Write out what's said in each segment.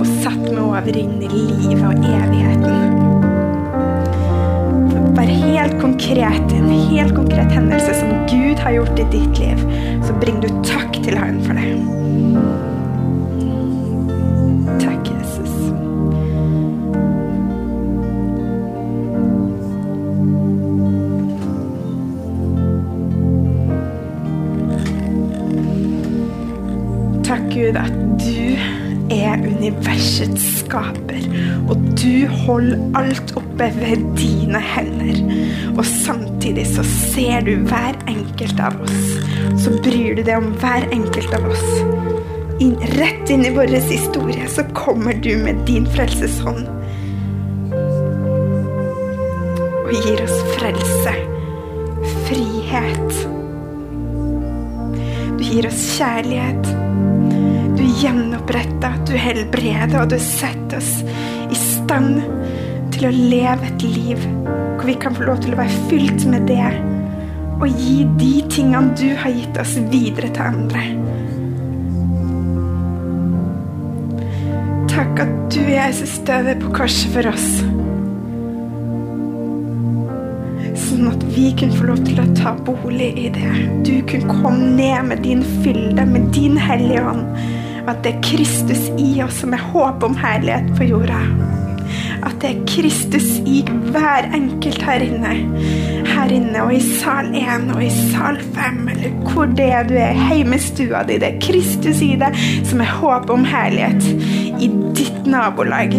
Og satt meg over inn i livet og evigheten. Bare helt konkret, en helt konkret hendelse som Gud har gjort i ditt du holder alt oppe ved dine hender. Og samtidig så ser du hver enkelt av oss. Så bryr du deg om hver enkelt av oss. Inn, rett inn i vår historie så kommer du med din frelseshånd. Og gir oss frelse, frihet. Du gir oss kjærlighet. Du gjenoppretter, du helbreder, og du setter oss i stand til å leve et liv hvor vi kan få lov til å være fylt med det og gi de tingene du har gitt oss, videre til andre. Takk at du, Jesus, døde på korset for oss. Sånn at vi kunne få lov til å ta bolig i det. Du kunne komme ned med din fylde, med din hellige ånd. Og at det er Kristus i oss som er håp om herlighet på jorda. At det er Kristus i hver enkelt her inne. Her inne og i sal 1 og i sal 5, eller hvor det er du er, heimestua di. Det er Kristus i deg som er håp om herlighet. I ditt nabolag.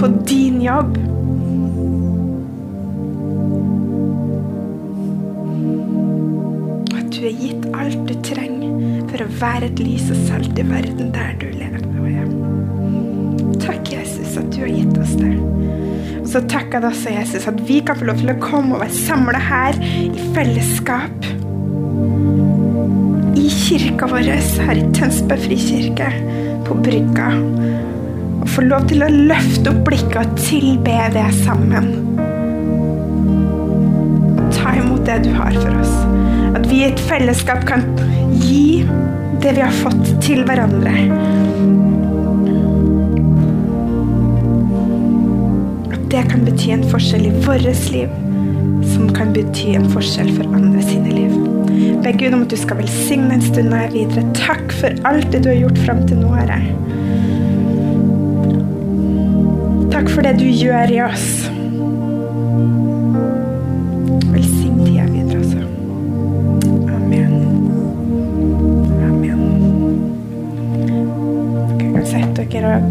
På din jobb. At du er gitt alt du trenger for å være et lys og salt i verden der du lever. Du har gitt oss det. Og så takker deg også, Jesus, at vi kan få lov til å komme og være samla her i fellesskap. I kirka vår her i Tønsberg frikirke, på Brygga. Og få lov til å løfte opp blikket og tilbe det sammen. Ta imot det du har for oss. At vi i et fellesskap kan gi det vi har fått, til hverandre. Det kan bety en forskjell i vårt liv, som kan bety en forskjell for andre sine liv. Be Gud om at du skal velsigne en stund her videre. Takk for alt det du har gjort fram til nå, Herre. Takk for det du gjør i oss.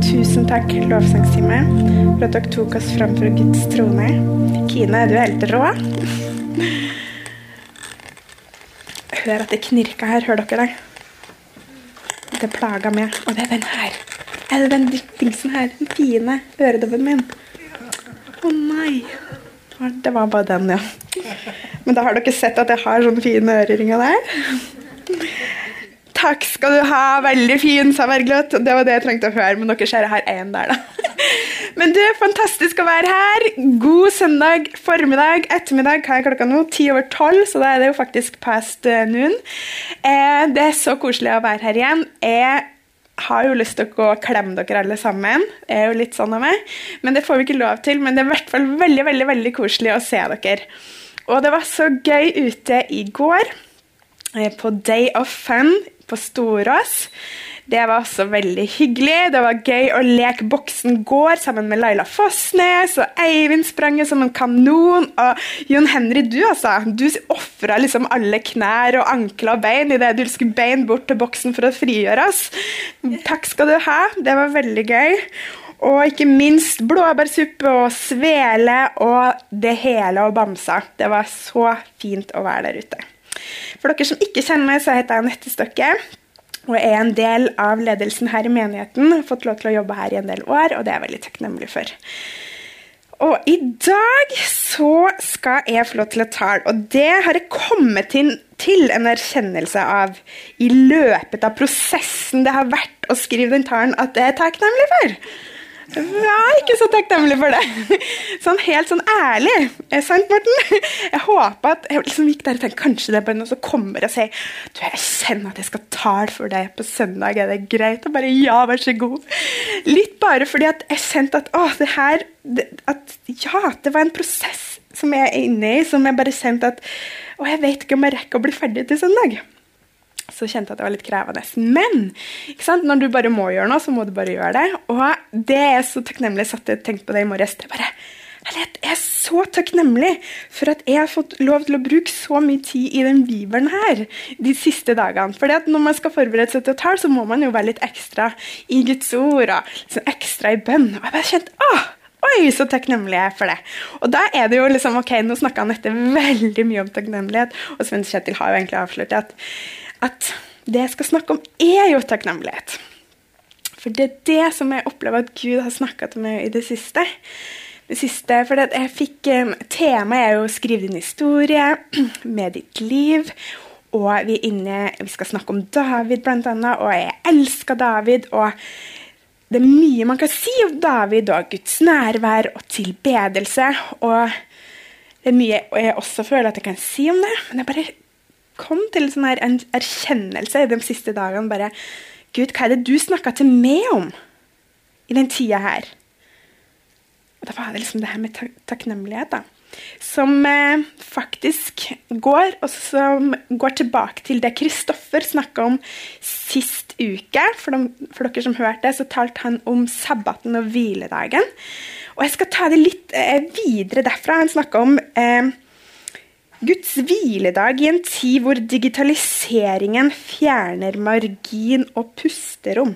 Tusen takk, lovsangstime, for at dere tok oss fram for Guds trone. Kine, er du helt rå? Hør at det knirker her. Hører dere det? Det plaga meg. Og det er den her. Er det den dingsen her? Den fine øredobben min. Å nei. Det var bare den, ja. Men da har dere sett at jeg har sånne fine øreringer der. Takk skal du ha. Veldig fin, sa Vergløt. Det var det jeg trengte å høre. Men dere ser jeg har én der, da. Men du, fantastisk å være her. God søndag formiddag, ettermiddag. Hva er klokka nå? Ti over tolv, så da er det jo faktisk past uh, noon. Eh, det er så koselig å være her igjen. Jeg har jo lyst til å gå og klemme dere alle sammen. Jeg er jo litt sånn av meg. Men det får vi ikke lov til. Men det er i hvert fall veldig, veldig, veldig koselig å se dere. Og det var så gøy ute i går, eh, på Day of Fun på Storås. Det var også veldig hyggelig. Det var gøy å leke Boksen gård sammen med Laila Fossnes, og Eivind sprang som en kanon. Og Jon Henry, du altså, du ofra liksom alle knær og ankler og bein idet du skulle bein bort til boksen for å frigjøre oss. Takk skal du ha. Det var veldig gøy. Og ikke minst blåbærsuppe og svele og det hele og bamsa. Det var så fint å være der ute. For dere som ikke kjenner meg, så heter jeg Anette Stokke. Og er en del av ledelsen her i menigheten. Har fått lov til å jobbe her i en del år, og det er jeg veldig takknemlig for. Og i dag så skal jeg få lov til å tale, og det har jeg kommet til, til en erkjennelse av i løpet av prosessen det har vært å skrive den talen, at jeg er takknemlig for. Er ikke så takknemlig for det. Sånn helt sånn ærlig. Er sant, Morten? Jeg håper at jeg liksom gikk der og tenkte kanskje det er bare noen som kommer og sier du, jeg kjenner at jeg skal tale for deg på søndag. Er det greit? Og bare ja, vær så god. Litt bare fordi at jeg kjente at å, det her det, at, Ja, det var en prosess som jeg er inne i, som jeg bare kjente at Å, jeg vet ikke om jeg rekker å bli ferdig til søndag så kjente jeg at det var litt krevende. Men når du bare må gjøre noe, så må du bare gjøre det. Og det er så takknemlig satt jeg tenkte på det i morges. Det bare, jeg er så takknemlig for at jeg har fått lov til å bruke så mye tid i den bibelen her de siste dagene. For når man skal forberede seg til å tale, så må man jo være litt ekstra i Guds ord og liksom ekstra i bønn. Og jeg bare kjente, åh, Oi, så takknemlig jeg er for det. Og da er det jo liksom, ok, Nå snakka Anette veldig mye om takknemlighet, og Sven Kjetil har jo egentlig avslørt at at det jeg skal snakke om, er jo takknemlighet. For det er det som jeg opplever at Gud har snakka til meg i det siste. Det siste, for jeg fikk, Temaet er jo 'Skriv din historie', 'Med ditt liv'. Og vi, inne, vi skal snakke om David, annet, og jeg elsker David. og det er mye man kan si om David og Guds nærvær og tilbedelse. Og det er mye jeg også føler at jeg kan si om det, men jeg bare kom til sånn her en erkjennelse de siste dagene. bare, Gud, hva er det du snakka til meg om i den tida her? Og Da var det liksom det her med takknemlighet, da. Som eh, faktisk går, og som går tilbake til det Kristoffer snakka om sist uke. For, de, for, dere som hørte så talte han om sabbaten og hviledagen. Og jeg skal ta det litt eh, videre derfra. Han snakka om eh, Guds hviledag i en tid hvor digitaliseringen fjerner margin og pusterom.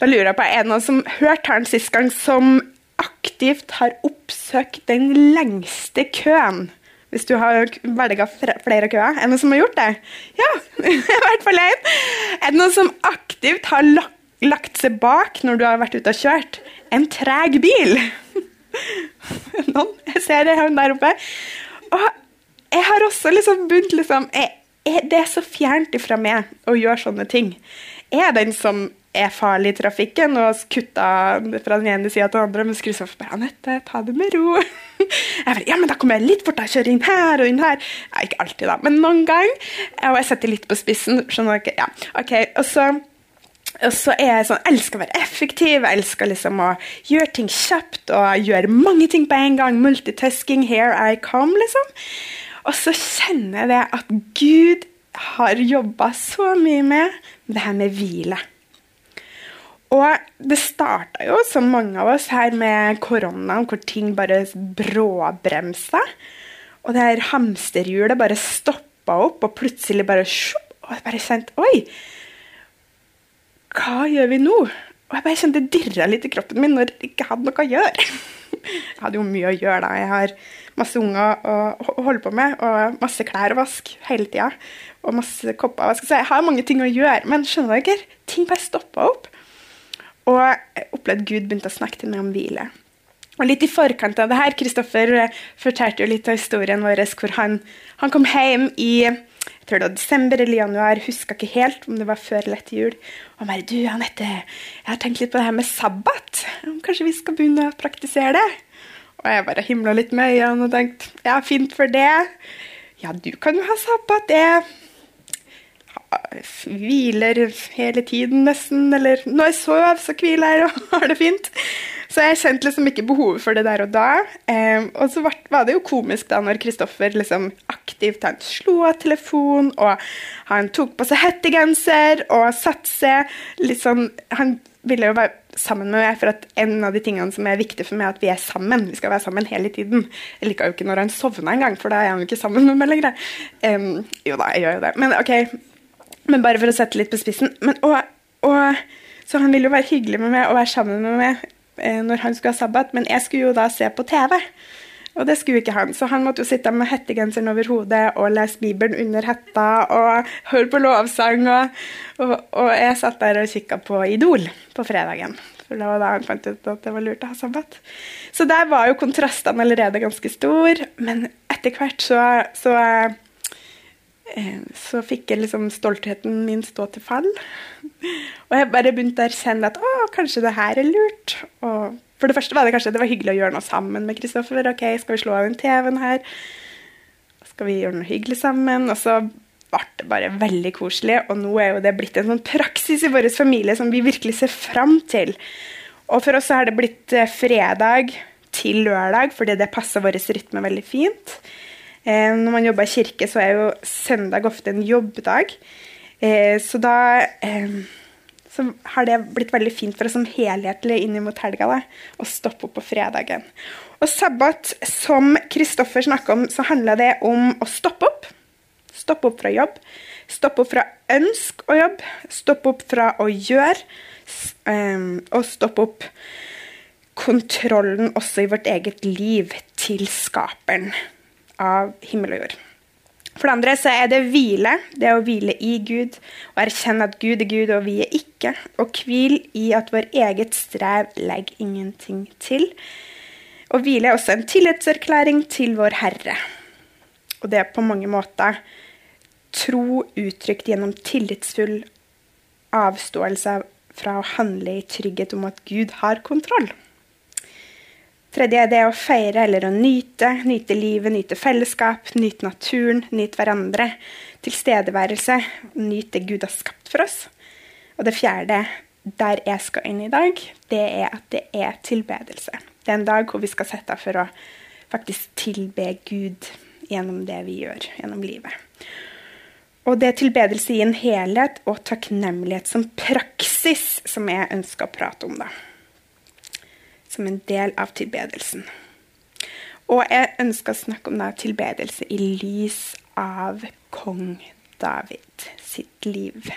Da lurer jeg på, Er det noen som hørte han sist gang, som aktivt har oppsøkt den lengste køen? Hvis du har velga flere køer. Er det noen som har gjort det? Ja, i hvert fall én. Er det noen som aktivt har lagt seg bak når du har vært ute og kjørt? En treg bil? Noen? Jeg ser det der oppe. Og jeg har også liksom begynt liksom jeg, jeg, Det er så fjernt ifra meg å gjøre sånne ting. Jeg er den som er farlig i trafikken og kutter fra den ene sida til den andre. Men skrur bare Anette, ta det med ro. Jeg bare, ja, men Da kommer jeg litt fortere, kjører inn her og inn her. Ja, ikke alltid, da, men noen gang. Og jeg setter litt på spissen. skjønner dere? Ja, ok, og så og så er jeg sånn, jeg elsker å være effektiv, jeg elsker liksom å gjøre ting kjapt og gjøre mange ting på en gang. Multitasking, here I come, liksom. Og så kjenner jeg at Gud har jobba så mye med det her med hvile. Og det starta jo, som mange av oss her, med koronaen, hvor ting bare bråbremsa. Og det her hamsterhjulet bare stoppa opp, og plutselig bare sjup, Og jeg bare kjente Oi! Hva gjør vi nå? Og jeg bare kjente det dirra litt i kroppen min når jeg ikke hadde noe å gjøre. Jeg hadde jo mye å gjøre, da. Jeg har masse unger å holde på med, og masse klær å vaske hele tida. Og masse kopper å vaske. Så jeg har mange ting å gjøre. Men skjønner dere? Ting bare stoppa opp. Og jeg opplevde Gud begynte å snakke til meg om hvile. Og litt i forkant av det her, Kristoffer fortalte jo litt av historien vår hvor han, han kom hjem i jeg tror det var desember eller januar, huska ikke helt om det var før eller etter jul. Og bare 'Du, Anette, jeg har tenkt litt på det her med sabbat. Kanskje vi skal begynne å praktisere det?' Og jeg bare himla litt med øynene og tenkte 'Ja, fint for det'. Ja, du kan jo ha sabbat, det. Hviler hele tiden nesten. Eller når jeg sover, så hviler jeg og har det fint. Så jeg kjente liksom ikke behovet for det der og da. Eh, og så var det jo komisk da når Kristoffer liksom aktivt han slo av telefon, og han tok på seg hettegenser og satte seg sånn Han ville jo være sammen med meg, for at en av de tingene som er viktig for meg, er at vi er sammen. Vi skal være sammen hele tiden. Jeg liker jo ikke når han sovner engang, for da er han jo ikke sammen med meg lenger. Um, jo da, jeg gjør jo det. Men ok, men bare for å sette litt på spissen. Men, og, og, så han ville jo være hyggelig med meg og være sammen med meg eh, når han skulle ha sabbat, men jeg skulle jo da se på TV. Og det skulle ikke han, så han måtte jo sitte med hettegenseren over hodet og lese Bibelen under hetta og høre på lovsang. Og, og, og jeg satt der og kikka på Idol på fredagen. For det var da han fant ut at det var lurt å ha sabbat. Så der var jo kontrastene allerede ganske stor, Men etter hvert så, så, så fikk jeg liksom stoltheten min stå til fall. Og jeg bare begynte å erkjenne at å, kanskje det her er lurt. Og for det første var det kanskje det var hyggelig å gjøre noe sammen med Kristoffer. Ok, skal vi slå av den TV-en her? Skal vi gjøre noe hyggelig sammen? Og så ble det bare veldig koselig. Og nå er jo det blitt en sånn praksis i vår familie som vi virkelig ser fram til. Og for oss har det blitt eh, fredag til lørdag, fordi det passer vår rytme veldig fint. Eh, når man jobber i kirke, så er jo søndag ofte en jobbdag. Eh, så da eh, så har det blitt veldig fint for oss som helhetlig inn mot helga da, å stoppe opp på fredagen. Og sabbat, som Kristoffer snakka om, så handla det om å stoppe opp. Stoppe opp fra jobb. Stoppe opp fra ønsk å jobbe. Stoppe opp fra å gjøre. Og stoppe opp kontrollen også i vårt eget liv til skaperen av himmel og jord. For det andre så er det hvile. Det å hvile i Gud og erkjenne at Gud er Gud og vi er ikke. Og hvil i at vår eget strev legger ingenting til. Og hvile er også en tillitserklæring til vår Herre. Og det er på mange måter tro uttrykt gjennom tillitsfull avståelse fra å handle i trygghet om at Gud har kontroll. Tredje er det å feire eller å nyte. Nyte livet, nyte fellesskap, nyte naturen, nyte hverandre. Tilstedeværelse. Nyte det Gud har skapt for oss. Og det fjerde, der jeg skal inn i dag, det er at det er tilbedelse. Det er en dag hvor vi skal sette av for å faktisk tilbe Gud gjennom det vi gjør gjennom livet. Og det er tilbedelse i en helhet og takknemlighet som praksis som jeg ønsker å prate om. da som en del av tilbedelsen. Og jeg ønsker å snakke om da, tilbedelse i lys av kong David sitt liv.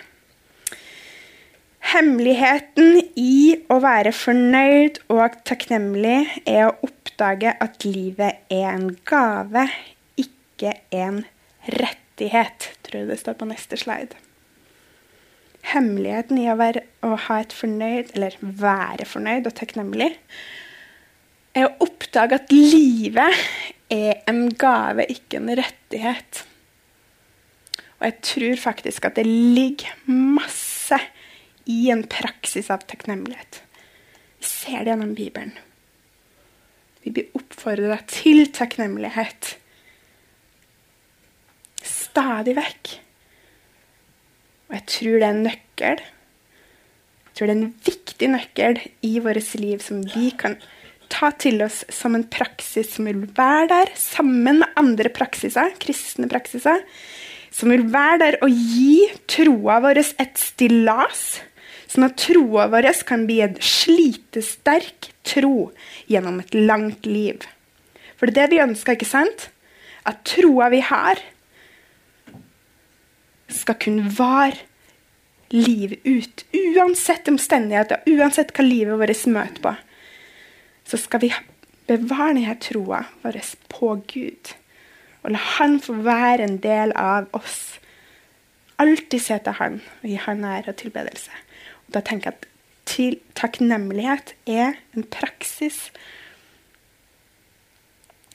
Hemmeligheten i å være fornøyd og takknemlig er å oppdage at livet er en gave, ikke en rettighet. Tror jeg det står på neste slide hemmeligheten i å, være, å ha et fornøyd, eller være fornøyd og takknemlig, er å oppdage at livet er en gave, ikke en rettighet. Og jeg tror faktisk at det ligger masse i en praksis av takknemlighet. Vi ser det gjennom Bibelen. Vi blir oppfordra til takknemlighet stadig vekk. Og jeg tror det er en nøkkel. Jeg tror det er en viktig nøkkel i vårt liv som vi kan ta til oss som en praksis som vil være der sammen med andre praksiser, kristne praksiser, som vil være der og gi troa vår et stillas, sånn at troa vår kan bli en slitesterk tro gjennom et langt liv. For det er det vi ønsker, ikke sant? At troa vi har, skal kunne vare livet ut. Uansett omstendigheter, uansett hva livet vårt møter på, så skal vi bevare denne troa vår på Gud. Og la Han få være en del av oss. Alltid se til Han og gi Han ære og tilbedelse. Og da tenker jeg at til takknemlighet er en praksis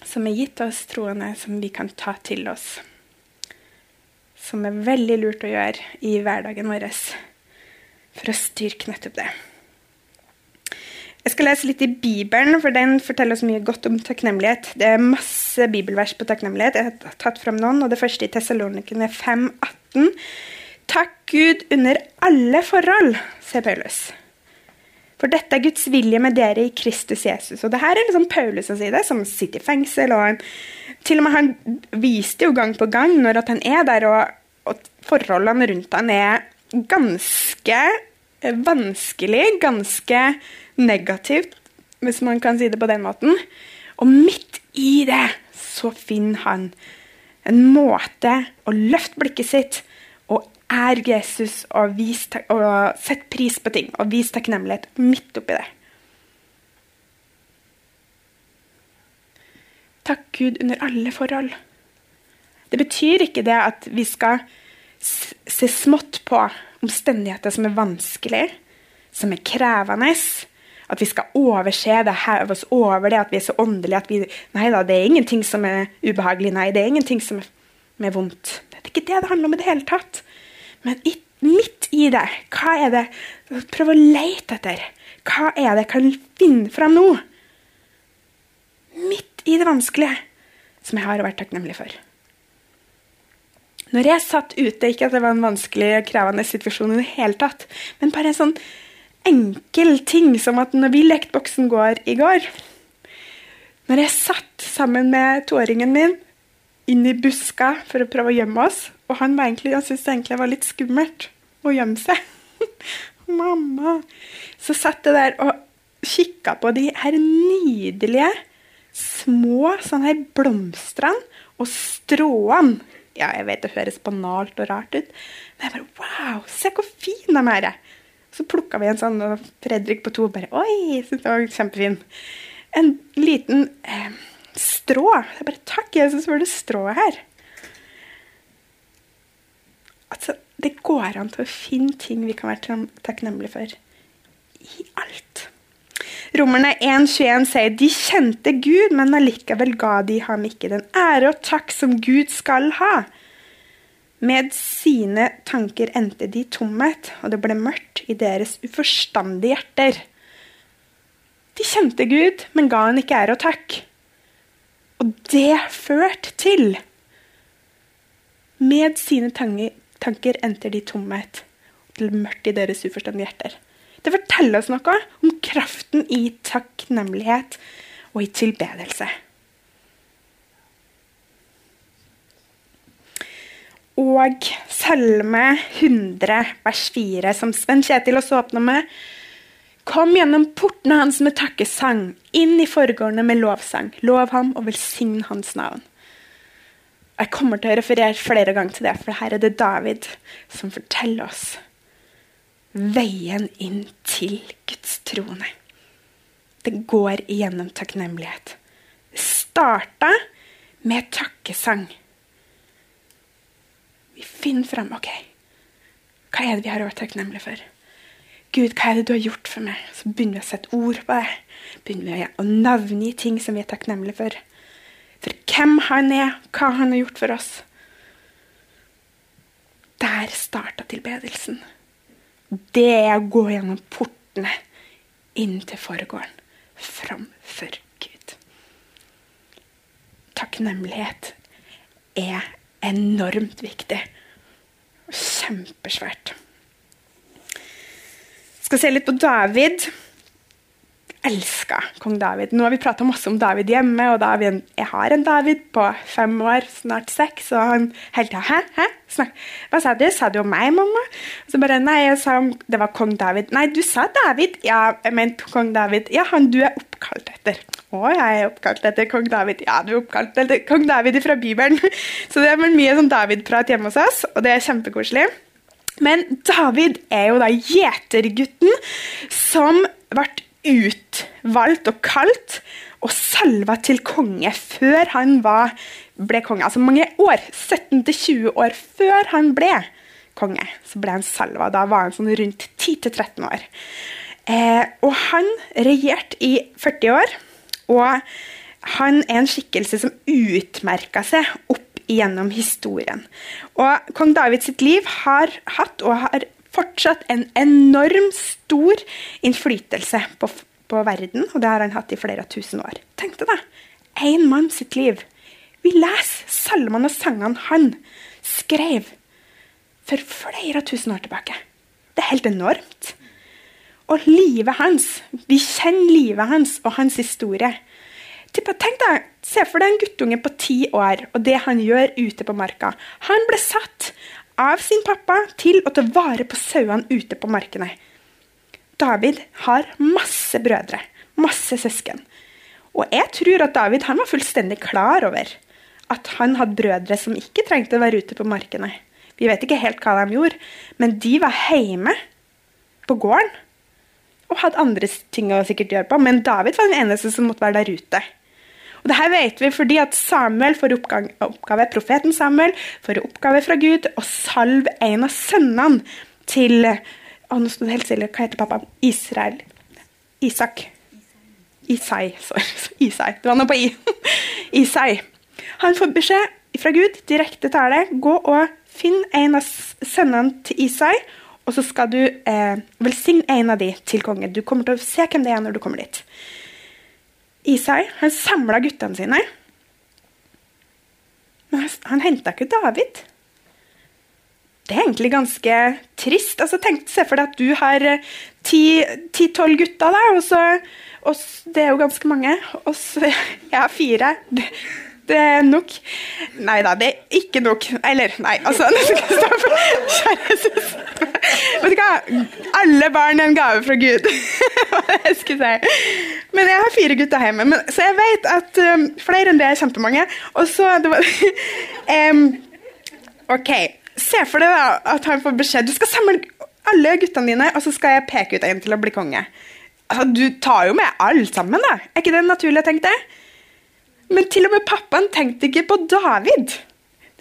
som er gitt oss troende, som vi kan ta til oss som er veldig lurt å gjøre i hverdagen vår for å styrke nettopp det. Jeg skal lese litt i Bibelen, for den forteller oss mye godt om takknemlighet. Det er masse bibelvers på takknemlighet. Jeg har tatt fram noen, og Det første i Tessalonikene 5,18 Takk Gud under alle forhold, sier Paulus. For dette er Guds vilje med dere i Kristus Jesus. Og det her er liksom Paulus som sier det, som sitter i fengsel. og han, Til og med han viste jo gang på gang når at han er der, og, og forholdene rundt han er ganske vanskelig, ganske negativt, hvis man kan si det på den måten. Og midt i det så finner han en måte å løfte blikket sitt og ære Jesus og, og sette pris på ting og vise takknemlighet midt oppi det. Takk Gud under alle forhold. Det betyr ikke det at vi skal se smått på omstendigheter som er vanskelig, som er krevende. At vi skal overse det, heve oss over det, at vi er så åndelige at vi Nei da, det er ingenting som er ubehagelig. Nei, det er ingenting som er, vondt. Det er ikke det det handler om i det hele tatt. Men midt i det, hva er det Prøv å lete etter. Hva er det jeg kan finne fram nå? Midt i det vanskelige, som jeg har vært takknemlig for. Når jeg satt ute, ikke at det var en vanskelig og krevende situasjon i det hele tatt, men bare en sånn enkel ting som at når vi lekte Boksen gård i går Når jeg satt sammen med toåringen min inn i buska for å prøve å gjemme oss, og han, egentlig, han syntes det var litt skummelt å gjemme seg Mamma! Så satt jeg der og kikka på de her nydelige, små sånne her blomstrene og stråene ja, jeg vet det høres banalt og rart ut, men jeg bare Wow, se hvor fin de er! Så plukka vi en sånn, og Fredrik på to bare Oi, syntes det var kjempefin. En liten eh, strå. Jeg bare Takk, Jesus, for det strået her. Altså, det går an til å finne ting vi kan være takknemlige for. I alt. Romerne 1,21 sier de kjente Gud, men allikevel ga de ham ikke den ære og takk som Gud skal ha. Med sine tanker endte de tomhet, og det ble mørkt i deres uforstandige hjerter. De kjente Gud, men ga han ikke ære og takk. Og det førte til Med sine tanker endte de tomhet, og det ble mørkt i deres uforstandige hjerter. Det forteller oss noe om kraften i takknemlighet og i tilbedelse. Og Salme 100, vers 4, som Sven Kjetil også åpna med. Kom gjennom portene hans med takkesang, inn i forgårdene med lovsang. Lov ham og velsign hans navn. Jeg kommer til å referere flere ganger til det, for her er det David som forteller oss veien inn til Guds trone. Det går igjennom takknemlighet. Det starta med takkesang. Vi finner fram OK, hva er det vi har vært takknemlige for? Gud, hva er det du har gjort for meg? Så begynner vi å sette ord på det. Begynner vi å navngi ting som vi er takknemlige for. For hvem han er, hva han har gjort for oss. Der starta tilbedelsen det er å gå gjennom portene inn til foregården framfor Gud. Takknemlighet er enormt viktig kjempesvært. Jeg skal se litt på David elska kong David. Nå har vi prata masse om David hjemme, og da jeg har en David på fem år, snart seks, og han hele tida Hæ? Hæ? Snak. Hva sa du? Sa du om meg, mamma? Og så bare Nei, jeg sa det var kong David. Nei, du sa David. Ja, jeg mente kong David. Ja, han du er oppkalt etter. Å, jeg er oppkalt etter kong David. Ja, du er oppkalt etter kong David fra Bibelen. Så det er mye sånn David-prat hjemme hos oss, og det er kjempekoselig. Men David er jo da gjetergutten som ble utvalgt og kalt og salva til konge før han var, ble konge. Altså mange år, 17-20 år før han ble konge, så ble han salva. Da var han sånn rundt 10-13 år. Eh, og han regjerte i 40 år. Og han er en skikkelse som utmerka seg opp gjennom historien. Og kong Davids liv har hatt og har fortsatt en enorm stor innflytelse på, på, verden, og det har han hatt i flere tusen år. Tenk deg det! Én mann sitt liv. Vi leser salmene og sangene han skrev. for flere tusen år tilbake. Det er helt enormt. Og livet hans Vi kjenner livet hans og hans historie. Tenk deg, Se for deg en guttunge på ti år og det han gjør ute på marka. Han ble satt av sin pappa til å ta vare på sauene ute på markene. David har masse brødre, masse søsken. Og jeg tror at David var fullstendig klar over at han hadde brødre som ikke trengte å være ute på markene. Vi vet ikke helt hva de gjorde, men de var hjemme på gården og hadde andre ting å sikkert gjøre på. Men David var den eneste som måtte være der ute. Og det her vet vi fordi at Samuel får oppgave, oppgave, profeten Samuel får oppgave fra Gud å salve en av sønnene til å, nå sto helt stille. Hva heter pappa? Israel. Isak. Isai. Sorry. Isai. Det var noe på i. Isai. Han får beskjed fra Gud, direkte tale. Gå og finn en av sønnene til Isai, og så skal du eh, velsigne en av de til kongen. Du kommer til å se hvem det er når du kommer dit. Isai han samla guttene sine. Men han, han henta ikke David. Det er egentlig ganske trist. Altså, tenk, Se for deg at du har eh, ti-tolv gutter, da, og så, og det er jo ganske mange. Og så Jeg har fire. Det, er nok. Nei da, det er ikke nok. Eller, nei, altså Kjære. Vet du hva? Alle barn er en gave fra Gud. Jeg skulle si. Men jeg har fire gutter hjemme, men, så jeg vet at um, flere enn det er kjempemange. Og så det var, um, OK. Se for deg da at han får beskjed Du skal samle alle guttene dine, og så skal jeg peke ut en til å bli konge. Altså, du tar jo med alle sammen, da. Er ikke det naturlig å tenke det? Men til og med pappaen tenkte ikke på David.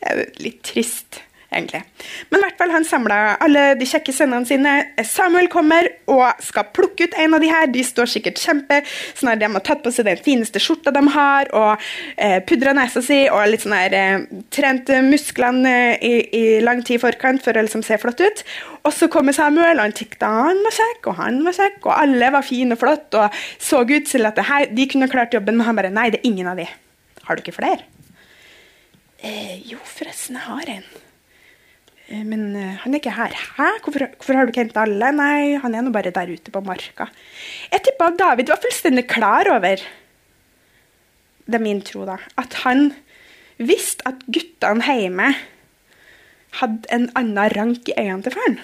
Det er jo litt trist egentlig. Men i hvert fall han samla alle de kjekke sønnene sine. Samuel kommer og skal plukke ut en av de her. De står sikkert kjempe sånn at de har tatt på seg den fineste skjorta de har, og eh, pudra nesa si og litt sånn her eh, trent musklene i, i, lang tid i forkant for å liksom se flott ut. Og så kommer Samuel, og han tykte han var kjekk, og han var kjekk, og alle var fine og flott, og så ut til at her, de kunne klart jobben, men han bare Nei, det er ingen av de. Har du ikke flere? Eh, jo, forresten, jeg har en. Eh, men eh, han er ikke her. Hæ? Hvorfor, hvorfor har du ikke hentet alle? Nei, han er nå bare der ute på marka. Jeg tippa David var fullstendig klar over Det er min tro, da. At han visste at guttene hjemme hadde en annen rank i øynene til faren.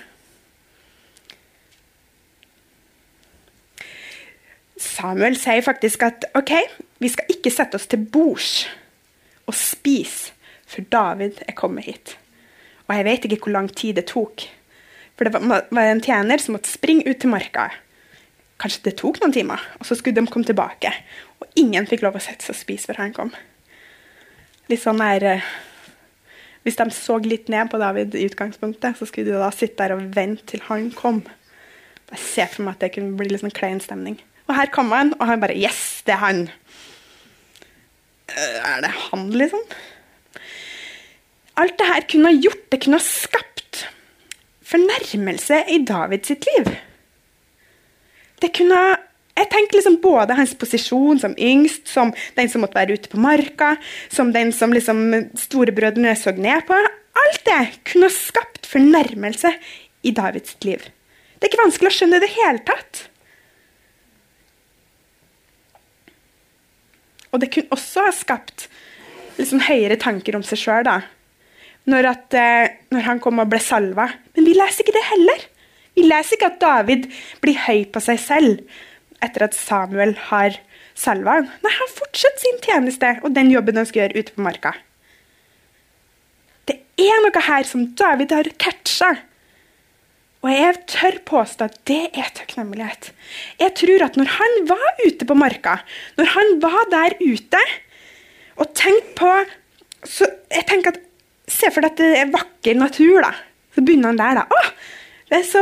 Samuel sier faktisk at OK, vi skal ikke sette oss til bords og spise, for David er kommet hit. Og jeg vet ikke hvor lang tid det tok. For det var en tjener som måtte springe ut til marka. Kanskje det tok noen timer, og så skulle de komme tilbake. Og ingen fikk lov å sette seg og spise før han kom. Litt sånn der, eh, Hvis de så litt ned på David i utgangspunktet, så skulle de da sitte der og vente til han kom. Jeg ser for meg at det kunne bli litt sånn klein stemning. Og her kom han, og han bare Yes, det er han. Eh, er det han, liksom? Alt det her kunne ha gjort, det kunne ha skapt fornærmelse i Davids liv. Det kunne ha jeg tenker liksom både hans posisjon som yngst, som den som måtte være ute på marka, som den som liksom storebrødrene så ned på. Alt det kunne ha skapt fornærmelse i Davids liv. Det er ikke vanskelig å skjønne det hele tatt. Og det kunne også ha skapt liksom høyere tanker om seg sjøl, da når, at, eh, når han kom og ble salva. Men vi leser ikke det heller. Vi leser ikke at David blir høy på seg selv etter at Samuel har salva han. Nei, han fortsetter sin tjeneste og den jobben han skal gjøre ute på marka. Det er noe her som David har catcha. Og jeg tør påstå at det er takknemlighet. Jeg tror at når han var ute på marka, når han var der ute og tenkte på så Jeg tenker at Se for deg at det er vakker natur, da. Så begynner han der, da. Å, det er så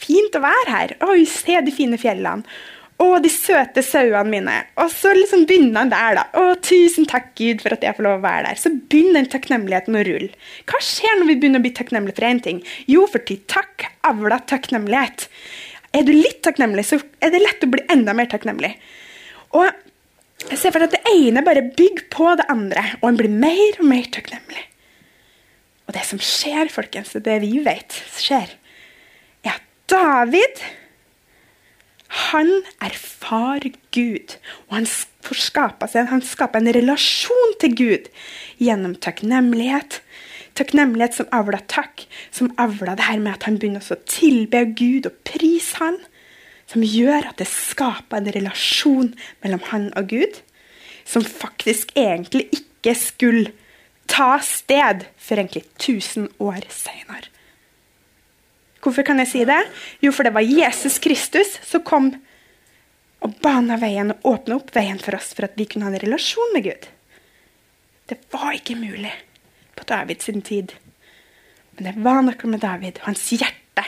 fint å være her. Oi, se de fine fjellene. Å, de søte sauene mine. Og så liksom begynner han der, da. Å, tusen takk, Gud, for at jeg får lov å være der. Så begynner den takknemligheten å rulle. Hva skjer når vi begynner å bli takknemlige for én ting? Jo, for til takk avla takknemlighet. Er du litt takknemlig, så er det lett å bli enda mer takknemlig. Og jeg ser for meg at det ene bare bygger på det andre, og en blir mer og mer takknemlig. Og det som skjer, folkens, det vi vet skjer, er at David han erfarer Gud, og han får skapa seg, han skaper en relasjon til Gud gjennom takknemlighet. Takknemlighet som avla takk, som avla det her med at han begynner å tilbe Gud og prise han, som gjør at det skaper en relasjon mellom han og Gud, som faktisk egentlig ikke skulle ta sted før egentlig 1000 år seinere. Hvorfor kan jeg si det? Jo, for det var Jesus Kristus som kom og bana veien og åpna opp veien for oss for at vi kunne ha en relasjon med Gud. Det var ikke mulig på Davids tid. Men det var noe med David og hans hjerte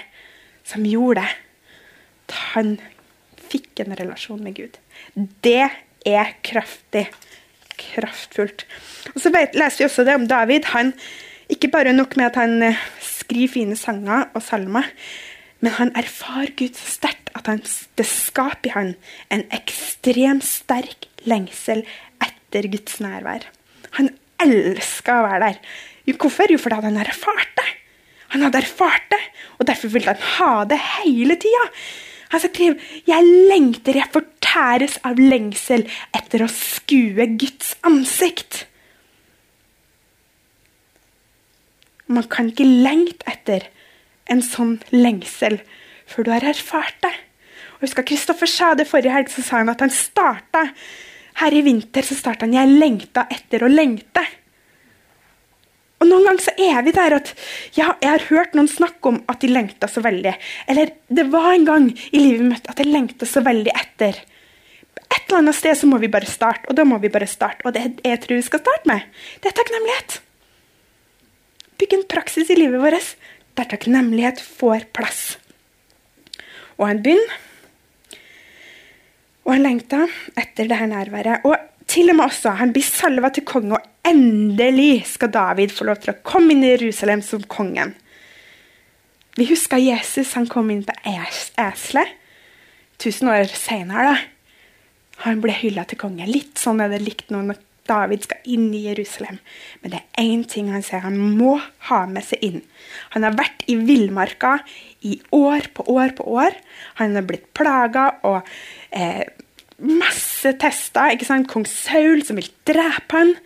som gjorde at han fikk en relasjon med Gud. Det er kraftig. Kraftfullt. Og så leser vi også det om David. Han, ikke bare nok med at han eh, skriver fine sanger og salmer, men han erfarer Gud så sterkt at han, det skaper i han en ekstremt sterk lengsel etter Guds nærvær. Han elska å være der. Jo, hvorfor? Jo, fordi han har erfart det. Han hadde erfart det, og derfor ville han ha det hele tida. Han skriver jeg lengter, jeg fortæres av lengsel etter å skue Guds ansikt. Man kan ikke lengte etter en sånn lengsel før du har erfart det. Og husker Kristoffer sa det forrige helg, så sa han at han starta her i vinter så starta han 'Jeg lengta etter å lengte'. Og Noen ganger så er vi der at ja, jeg har hørt noen snakke om at de lengta så veldig. Eller det var en gang i livet mitt at jeg lengta så veldig etter. Et eller annet sted så må vi bare starte, og da må vi bare starte. Og det jeg tror vi skal starte med, det er takknemlighet. Bygge en praksis i livet vårt der takknemlighet får plass. Og han begynner. Og han lengta etter det her nærværet. Og til og med også, han blir salva til konge, og endelig skal David få lov til å komme inn i Jerusalem som kongen. Vi husker Jesus han kom inn på eselet. Tusen år seinere han ble hylla til konge. Litt sånn er det likt nå når David skal inn i Jerusalem. Men det er én ting han sier han må ha med seg inn. Han har vært i villmarka i år på år på år. Han har blitt plaga og eh, masse tester. ikke sant? Kong Saul som vil drepe han.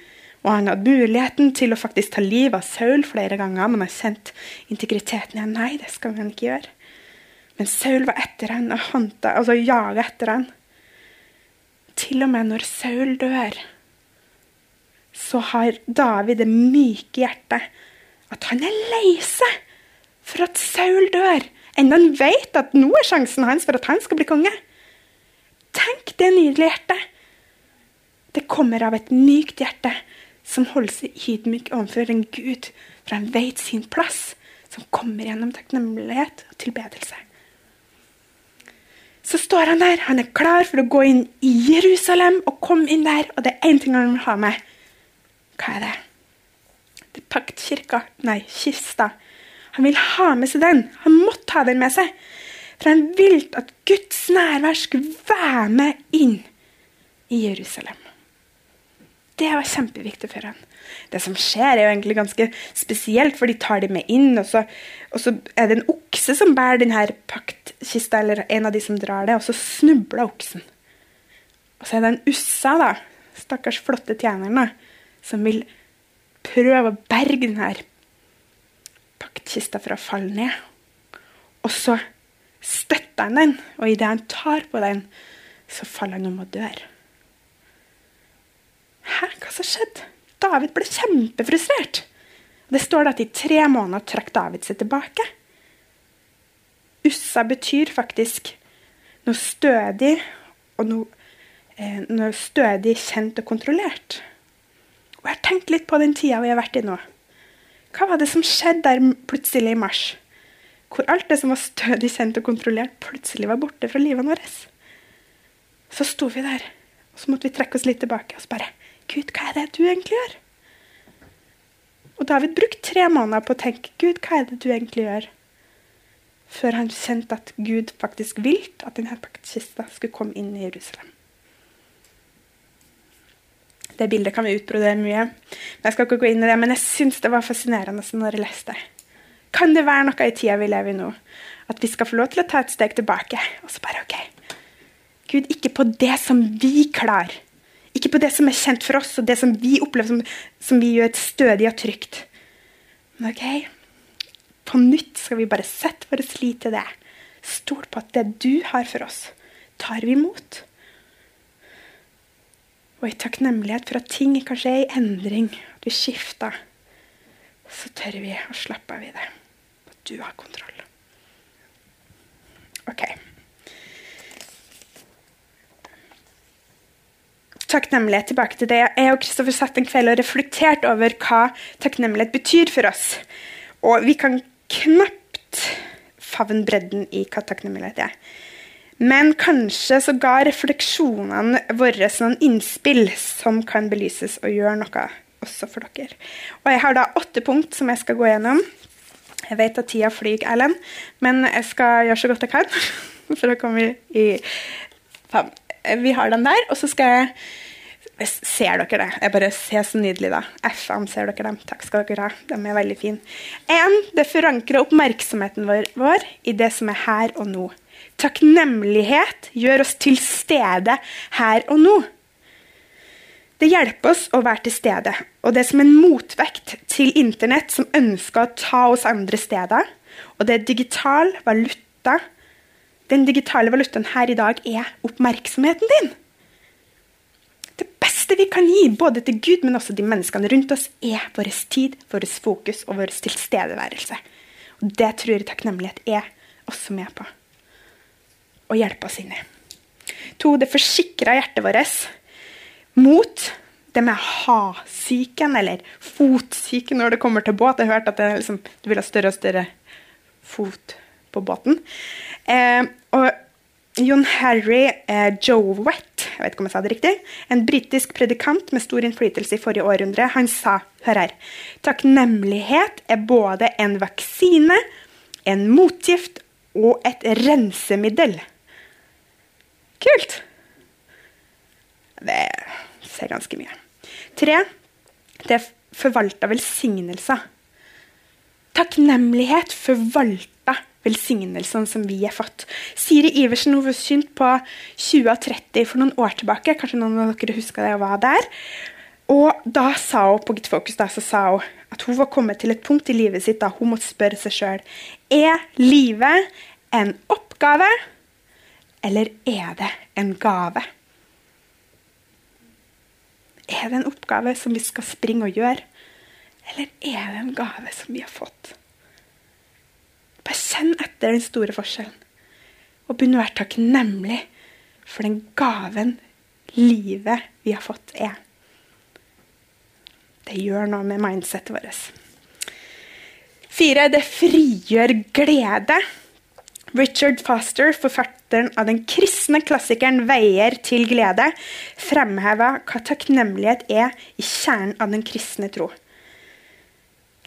Og han hadde muligheten til å faktisk ta livet av Saul flere ganger. Men har kjent integriteten igjen. Nei, det skal han ikke gjøre. Men Saul var etter han og hanta, altså jaga etter han. Til og med når Saul dør, så har David det myke hjertet at han er lei seg for at Saul dør. Enda han vet at nå er sjansen hans for at han skal bli konge. Tenk det nydelige hjertet! Det kommer av et mykt hjerte som holder seg ydmyk overfor en Gud, for han vet sin plass, som kommer gjennom takknemlighet og tilbedelse. Så står han der, han er klar for å gå inn i Jerusalem og komme inn der, og det er én ting han vil ha med. Hva er det? Det er paktkirka. Nei, kista. Han vil ha med seg den. Han måtte ha den med seg. For han ville at Guds nærvær skulle være med inn i Jerusalem. Det var kjempeviktig for han. Det som skjer, er jo egentlig ganske spesielt, for de tar dem med inn. Og så, og så er det en okse som bærer denne paktkista, eller en av de som drar det, og så snubler oksen. Og så er det en Ussa, da, stakkars flotte tjeneren, som vil prøve å berge denne paktkista fra å falle ned. Og så støtter han den, og idet han tar på den, så faller han om og dør. Hæ, hva som skjedde? David ble kjempefrustrert. Det står at i tre måneder trakk David seg tilbake. Ussa betyr faktisk noe stødig og noe, eh, noe stødig, kjent og kontrollert. Og jeg har tenkt litt på den tida vi har vært i nå. Hva var det som skjedde der plutselig i mars? hvor alt det som var stødig kjent og kontrollert, plutselig var borte fra livet vårt. Så sto vi der, og så måtte vi trekke oss litt tilbake og spørre Gud, hva er det du egentlig gjør? Og David brukte tre måneder på å tenke Gud, hva er det du egentlig gjør? Før han kjente at Gud faktisk ville at denne paktkista skulle komme inn i Jerusalem. Det bildet kan vi utbrodere mye. Men Jeg skal ikke gå inn i det, men jeg syns det var fascinerende når jeg leste. det. Kan det være noe i tida vi lever i nå, at vi skal få lov til å ta et steg tilbake? Og så bare OK. Gud, ikke på det som vi klarer. Ikke på det som er kjent for oss, og det som vi opplever som, som vi gjør stødig og trygt. Men OK, på nytt skal vi bare sette vår lit til det. Stol på at det du har for oss, tar vi imot. Og i takknemlighet for at ting kanskje er i endring, at vi skifter, så tør vi å slappe av i det. At du har kontroll. OK. Takknemlighet tilbake til det. Jeg og Kristoffer satt en kveld og reflekterte over hva takknemlighet betyr for oss. Og vi kan knapt favne bredden i hva takknemlighet er. Men kanskje så ga refleksjonene våre noen innspill som kan belyses og gjøre noe også for dere. Og jeg har da åtte punkt som jeg skal gå gjennom. Jeg vet at tida flyr, Erlend, men jeg skal gjøre så godt jeg kan. For å komme i fem. Vi har den der, og så skal jeg Ser dere det? Jeg bare ser så nydelig, da. F-ene, ser dere dem? Takk skal dere ha. De er veldig fine. 1. det forankrer oppmerksomheten vår i det som er her og nå. Takknemlighet gjør oss til stede her og nå. Det hjelper oss å være til stede, og det er som en motvekt til Internett som ønsker å ta oss andre steder. Og det er digital valuta. Den digitale valutaen her i dag er oppmerksomheten din. Det beste vi kan gi, både til Gud, men også de menneskene rundt oss, er vår tid, vår fokus og vår tilstedeværelse. Og Det tror jeg takknemlighet er også med på å hjelpe oss inn i. To, det forsikrer hjertet vårt mot det med ha-syken, eller fotsyken når det kommer til båt. Jeg har hørt at liksom, du vil ha større og større fot på båten. Eh, og John Harry eh, Jowett, jeg vet ikke om jeg sa det riktig, en britisk predikant med stor innflytelse i forrige århundre, han sa hør her, takknemlighet er både en vaksine, en motgift og et rensemiddel. Kult! Det ser ganske mye. Tre, det forvalta velsignelser. Takknemlighet forvalta velsignelsene som vi har fått. Siri Iversen hun synt på 2030 for noen år tilbake. Kanskje noen av dere husker det og var der. Og da sa hun på Gitt Focus da, så sa hun at hun var kommet til et punkt i livet sitt da hun måtte spørre seg sjøl er livet en oppgave, eller er det en gave? Er det en oppgave som vi skal springe og gjøre, eller er det en gave som vi har fått? Bare kjenn etter den store forskjellen. Og begynn å være takknemlig for den gaven livet vi har fått, er. Det gjør noe med mindsetet vårt. Fire, det frigjør glede. Richard Foster, forfatteren av den kristne klassikeren 'Veier til glede', fremheva hva takknemlighet er i kjernen av den kristne tro.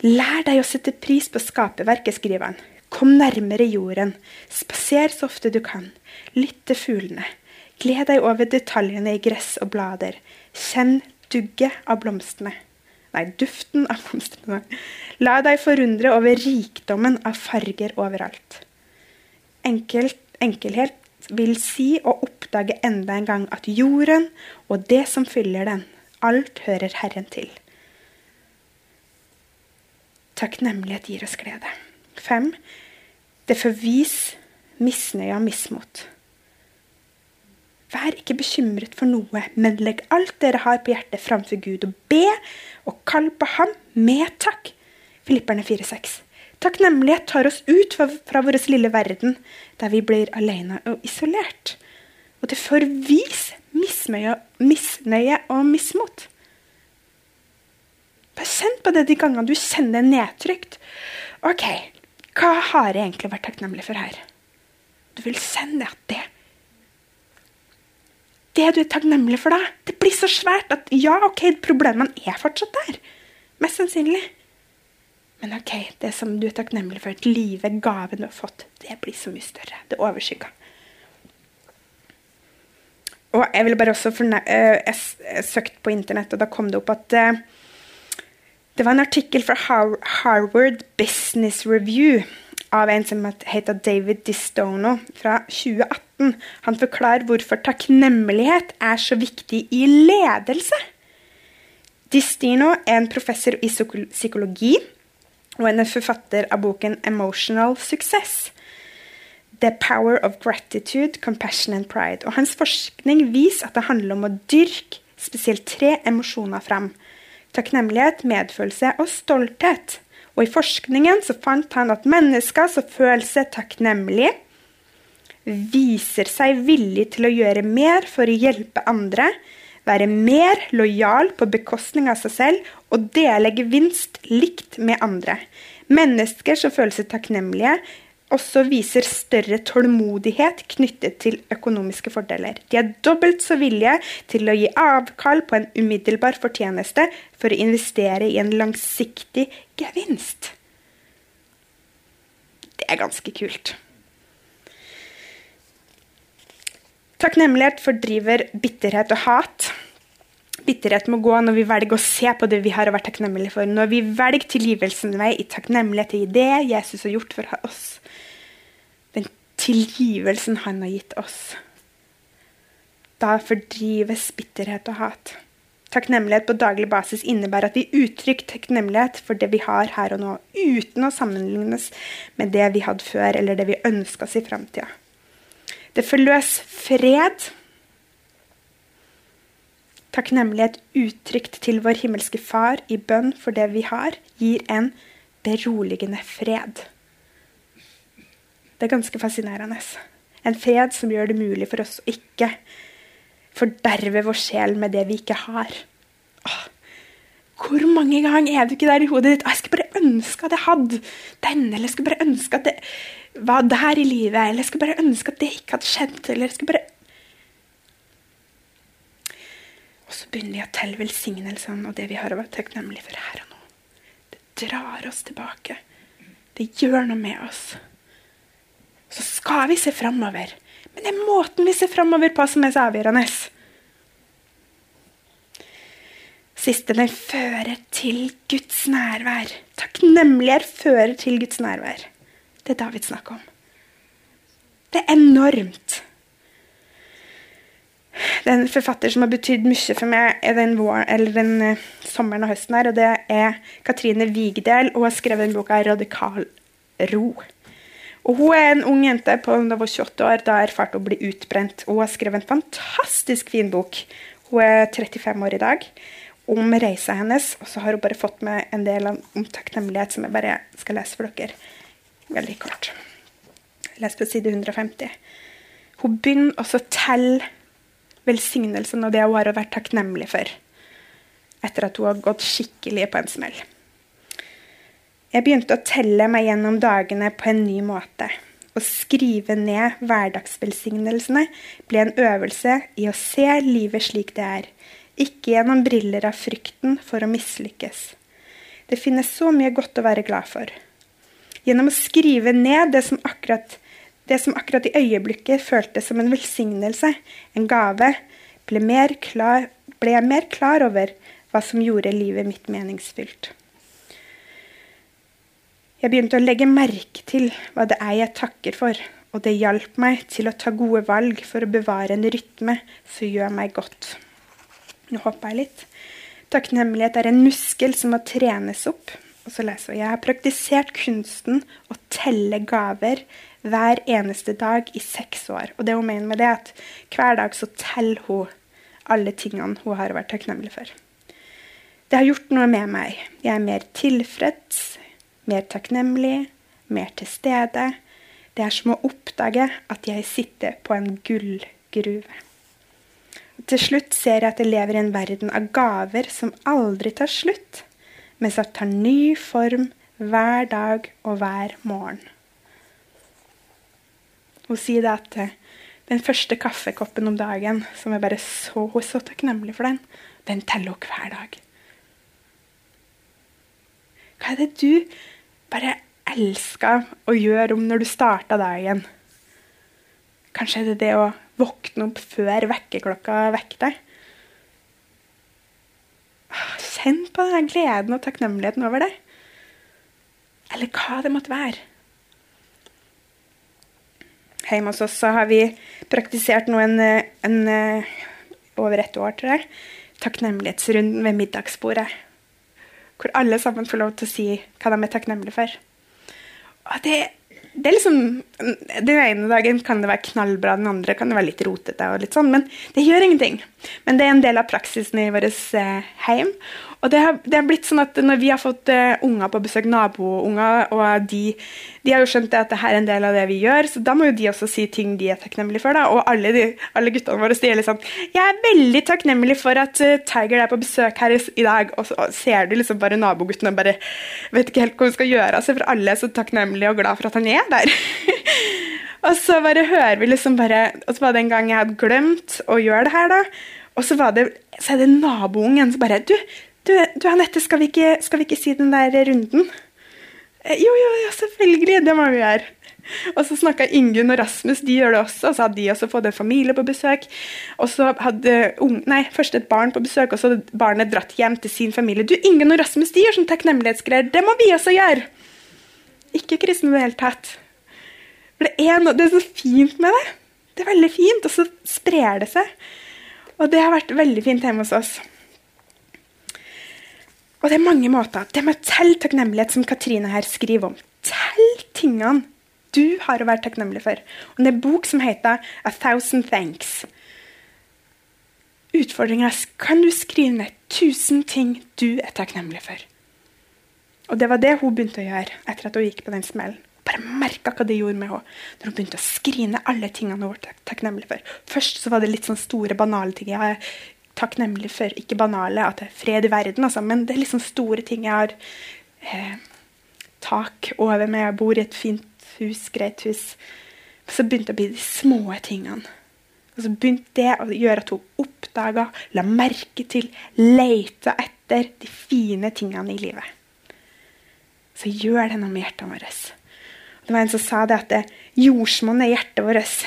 Lær deg å sette pris på skaperverket, skriver han. Kom nærmere jorden. Spaser så ofte du kan. Lytt til fuglene. Gled deg over detaljene i gress og blader. Kjenn dugget av blomstene. Nei, duften av blomstene. La deg forundre over rikdommen av farger overalt. Enkelt, enkelhet vil si å oppdage enda en gang at jorden og det som fyller den, alt hører Herren til. Takknemlighet gir oss glede. Fem. Det forvis misnøye og mismot. Vær ikke bekymret for noe, men legg alt dere har på hjertet framfor Gud, og be og kall på ham med takk. Filipperne 4,6. Takknemlighet tar oss ut fra, vår lille verden, der vi blir alene og isolert. Og det forvis misnøye, misnøye og mismot. Bare kjenn på det de gangene du kjenner nedtrykt. OK, hva har jeg egentlig vært takknemlig for her? Du vil kjenne at det Det du er takknemlig for da, det blir så svært at ja, OK, problemene er fortsatt der. Mest sannsynlig. Men OK, det som du er takknemlig for, livet, gaven du har fått, det blir så mye større. Det overskygger. Og jeg ville bare også eh, jeg, jeg søkte på internett, og da kom det opp at uh, det var en artikkel fra Harvard Business Review av en som heter David Distono fra 2018. Han forklarer hvorfor takknemlighet er så viktig i ledelse. Distino er en professor i psykologi og en forfatter av boken 'Emotional Success'. The Power of Gratitude, Compassion and Pride. Og hans forskning viser at det handler om å dyrke spesielt tre emosjoner fram. Takknemlighet, medfølelse og stolthet. Og i forskningen så fant han at mennesker som føler seg takknemlige, viser seg villig til å gjøre mer for å hjelpe andre, være mer lojal på bekostning av seg selv og dele gevinst likt med andre. Mennesker som føler seg takknemlige, også viser større tålmodighet knyttet til økonomiske fordeler. De er dobbelt så villige til å gi avkall på en umiddelbar fortjeneste for å investere i en langsiktig gevinst. Det er ganske kult. Takknemlighet fordriver bitterhet og hat. Bitterhet må gå når vi velger å se på det vi har å være takknemlige for. Når vi velger tilgivelsens vei i takknemlighet til det Jesus har gjort for oss. Den tilgivelsen han har gitt oss. Da fordrives bitterhet og hat. Takknemlighet på daglig basis innebærer at vi uttrykker takknemlighet for det vi har her og nå, uten å sammenlignes med det vi hadde før, eller det vi ønska oss i framtida. Det forløser fred. Takknemlighet uttrykt til vår himmelske Far i bønn for det vi har, gir en beroligende fred. Det er ganske fascinerende. En fred som gjør det mulig for oss å ikke forderve vår sjel med det vi ikke har. Åh, hvor mange ganger er du ikke der i hodet ditt? «Å, Jeg skulle bare ønske at jeg hadde den, eller jeg skulle bare ønske at det var der i livet, eller jeg skulle bare ønske at det ikke hadde skjedd, eller jeg skulle bare Og så begynner vi å telle velsignelsene og det vi har å være takknemlige for her og nå. Det drar oss tilbake. Det gjør noe med oss. Så skal vi se framover. Men det er måten vi ser framover på som er så avgjørende. Siste, den fører til Guds nærvær. Takknemlighet fører til Guds nærvær. Det er David snakker om. Det er enormt. Det er en forfatter som har betydd mye for meg den, vår, den uh, sommeren og høsten. her, og Det er Katrine Vigdel. Hun har skrevet den boka 'Radikal ro'. Og Hun er en ung jente på da var 28 år. Da erfarte hun å bli utbrent. Hun har skrevet en fantastisk fin bok. Hun er 35 år i dag. Om reisa hennes. Og så har hun bare fått med en del om takknemlighet som jeg bare skal lese for dere. Veldig kort. Les på side 150. Hun begynner også å telle velsignelsen og det hun har vært takknemlig for. Etter at hun har gått skikkelig på en smell. Jeg begynte å telle meg gjennom dagene på en ny måte. Å skrive ned hverdagsvelsignelsene ble en øvelse i å se livet slik det er, ikke gjennom briller av frykten for å mislykkes. Det finnes så mye godt å være glad for. Gjennom å skrive ned det som akkurat, det som akkurat i øyeblikket føltes som en velsignelse, en gave, ble, mer klar, ble jeg mer klar over hva som gjorde livet mitt meningsfylt. Jeg begynte å legge merke til hva det er jeg takker for, og det hjalp meg til å ta gode valg for å bevare en rytme som gjør meg godt. Nå hopper jeg litt. Takknemlighet er en muskel som må trenes opp. Og så leser jeg. Jeg har praktisert kunsten å telle gaver hver eneste dag i seks år. Og det hun mener med det, er at hver dag så teller hun alle tingene hun har vært takknemlig for. Det har gjort noe med meg. Jeg er mer tilfreds, mer takknemlig, mer til stede. Det er som å oppdage at jeg sitter på en gullgruve. Til slutt ser jeg at jeg lever i en verden av gaver som aldri tar slutt, men jeg tar ny form hver dag og hver morgen. Hun sier det at eh, den første kaffekoppen om dagen, som jeg bare så så takknemlig for den. Den teller hun hver dag. Hva er det du bare elska å gjøre om når du starta dagen? Kanskje er det det å våkne opp før vekkerklokka vekker deg. Kjenn på den gleden og takknemligheten over det. Eller hva det måtte være. Hjemme hos oss har vi praktisert nå en, en, over et år, tror jeg, takknemlighetsrunden ved middagsbordet. Hvor alle sammen får lov til å si hva de er takknemlige for. Og det det er liksom, Den ene dagen kan det være knallbra, den andre kan det være litt rotete. og litt sånn, Men det gjør ingenting. Men det er en del av praksisen i vårt eh, heim. Og det har, det har, blitt sånn at når vi har fått uh, unger på besøk, nabounger, og de, de, har jo skjønt at dette er en del av det vi gjør, så da må jo de også si ting de er takknemlige for. da, Og alle, de, alle guttene våre sier liksom 'Jeg er veldig takknemlig for at uh, Tiger er på besøk her i, i dag.' Og så og ser du liksom bare nabogutten og bare vet ikke helt hva hun skal gjøre. Altså, for alle er så takknemlige og glad for at han er der. og så bare hører vi liksom bare Og så var det en gang jeg hadde glemt å gjøre det her, da. Og så, var det, så er det naboungen som bare du, du, du Anette, skal, skal, vi ikke si den der runden? Eh, jo, jo, ja, selvfølgelig, det må vi gjøre. Og så snakka Ingunn og Rasmus, de gjør det også. Og så hadde de også fått en familie på besøk. Og så hadde un, nei, først et barn på besøk, og så hadde barnet dratt hjem til sin familie. Du, Ingunn og Rasmus de gjør sånn takknemlighetsgreier. Det må vi også gjøre! Ikke kristne i det hele tatt. Det er, noe, det er så fint med det. Det er veldig fint, og så sprer det seg. Og det har vært veldig fint hjemme hos oss. Og det er mange måter. Det med å telle takknemlighet, som Katrine her skriver om. Tell tingene du har å være takknemlig for. Og det er en bok som heter A Thousand Thanks. Utfordringa er kan du skrive ned 1000 ting du er takknemlig for. Og det var det hun begynte å gjøre etter at hun gikk på den smellen. Bare merka hva det gjorde med henne når hun begynte å skrive ned alle tingene hun var takknemlig for. Først så var det litt sånn store, banale ting. Jeg takknemlig for. Ikke banale, at det er fred i verden, altså, men det er liksom store ting. Jeg har eh, tak over meg, jeg bor i et fint hus, greit hus. Så begynte det å bli de små tingene. Og så begynte det å gjøre at hun oppdaga, la merke til, leita etter de fine tingene i livet. Så gjør det noe med hjertene våre. Det var en som sa det at det jordsmonnet i hjertet vårt.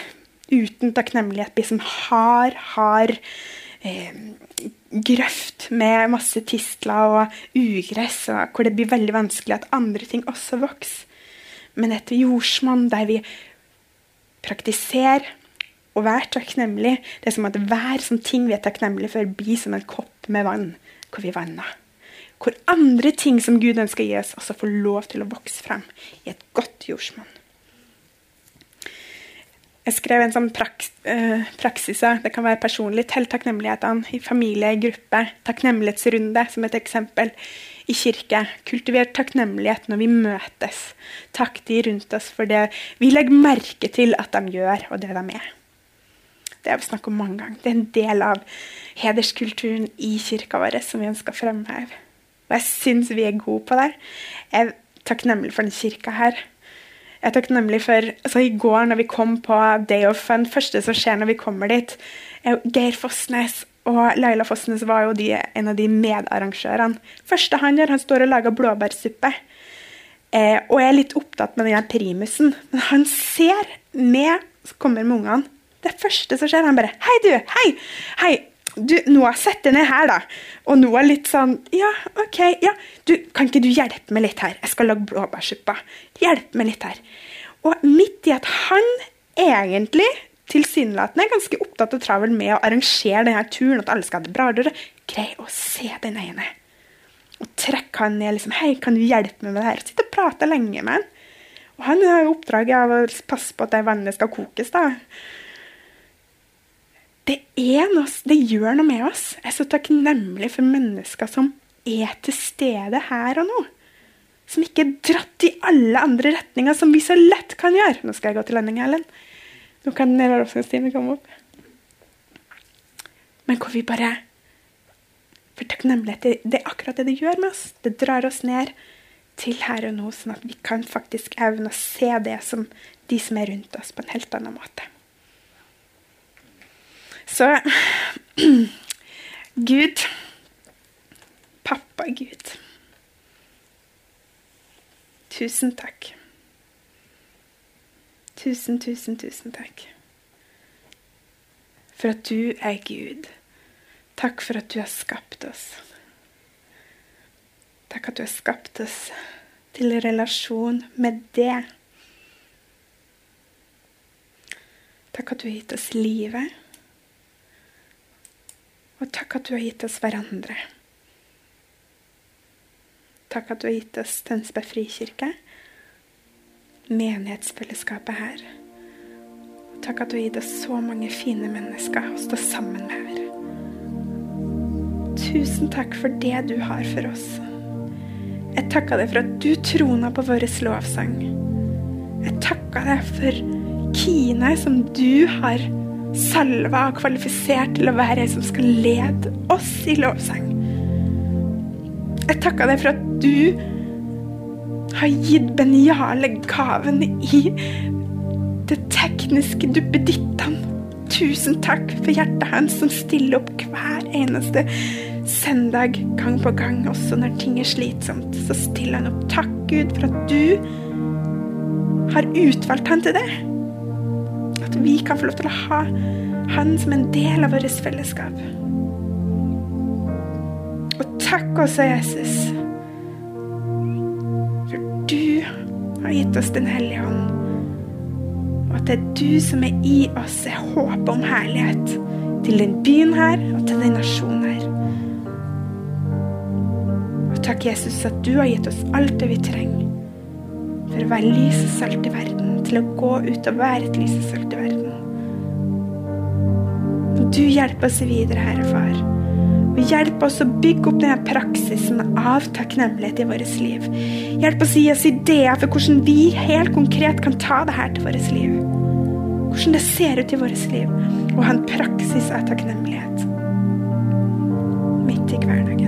Uten takknemlighet blir som hard, hard grøft med masse tistler og ugress, og hvor det blir veldig vanskelig at andre ting også vokser. Men et jordsmonn der vi praktiserer og være takknemlig, det er som at hver sånn ting vi er takknemlige for, blir som en kopp med vann hvor vi vanner. Hvor andre ting som Gud ønsker å gi oss, også får lov til å vokse frem i et godt jordsmonn. Jeg skrev en sånn praks, eh, praksis. Det kan være personlig. til takknemlighetene i familie, i gruppe. Takknemlighetsrunde som et eksempel. I kirke. Kultiver takknemlighet når vi møtes. Takk de rundt oss for det vi legger merke til at de gjør, og det de er. Det har vi snakket om mange ganger. Det er en del av hederskulturen i kirka vår som vi ønsker å fremheve. Og jeg syns vi er gode på det. Jeg er takknemlig for denne kirka her. Jeg er takknemlig for altså I går når vi kom på Day of Fun, første som skjer når vi kommer dit Geir Fossnes og Laila Fossnes var jo de, en av de medarrangørene. første han gjør, han står og lager blåbærsuppe. Eh, og jeg er litt opptatt med den primusen. Men han ser med kommer med ungene. Det første som skjer, han bare 'Hei, du! Hei! Hei! Du, Noah, sett deg ned her, da. Og Noah litt sånn Ja, OK. ja, du, Kan ikke du hjelpe meg litt her? Jeg skal lage blåbærsuppe. Hjelp meg litt her. Og midt i at han egentlig tilsynelatende er ganske opptatt og travel med å arrangere denne turen, at alle skal ha det bra, greier å se den ene. Og trekker han ned liksom, 'Hei, kan du hjelpe meg med det her?' Sitte og prate lenge med han. Og han har oppdraget av å passe på at det vannet skal kokes. da det, er noe, det gjør noe med oss. Jeg er så takknemlig for mennesker som er til stede her og nå. Som ikke er dratt i alle andre retninger, som vi så lett kan gjøre. Nå skal jeg gå til landing, Ellen. Nå kan Stine komme opp. Men hvor vi bare For takknemlighet, det, det er akkurat det det gjør med oss. Det drar oss ned til her og nå, sånn at vi kan faktisk evne å se det som de som er rundt oss, på en helt annen måte. Så Gud, pappa Gud, tusen takk. Tusen, tusen, tusen takk for at du er Gud. Takk for at du har skapt oss. Takk at du har skapt oss til relasjon med det. Takk at du har gitt oss livet. Og takk at du har gitt oss hverandre. Takk at du har gitt oss Tønsberg frikirke, menighetsfellesskapet her. Takk at du har gitt oss så mange fine mennesker å stå sammen med her. Tusen takk for det du har for oss. Jeg takker deg for at du trona på vår lovsang. Jeg takker deg for Kine, som du har salva og kvalifisert til å være ei som skal lede oss i lovsang. Jeg takker deg for at du har gitt Benjale gaven i det tekniske duppedittene. Tusen takk for hjertet hans som stiller opp hver eneste søndag gang på gang, også når ting er slitsomt. Så stiller han opp. Takk, Gud, for at du har utvalgt han til det. At vi kan få lov til å ha han som en del av vårt fellesskap. Og takk også, Jesus, for du har gitt oss Den hellige ånd. Og at det er du som er i oss, er håpet om herlighet til den byen her og til den nasjonen her. Og takk, Jesus, at du har gitt oss alt det vi trenger for å være lys og salt i verden, til å gå ut og være et lys og salt i verden. Du hjelper oss videre, Herre Far. Og hjelp oss å bygge opp denne praksisen av takknemlighet i vårt liv. Hjelp oss å gi oss ideer for hvordan vi helt konkret kan ta det her til vårt liv. Hvordan det ser ut i vårt liv. Og ha en praksis av takknemlighet. Midt i hverdagen.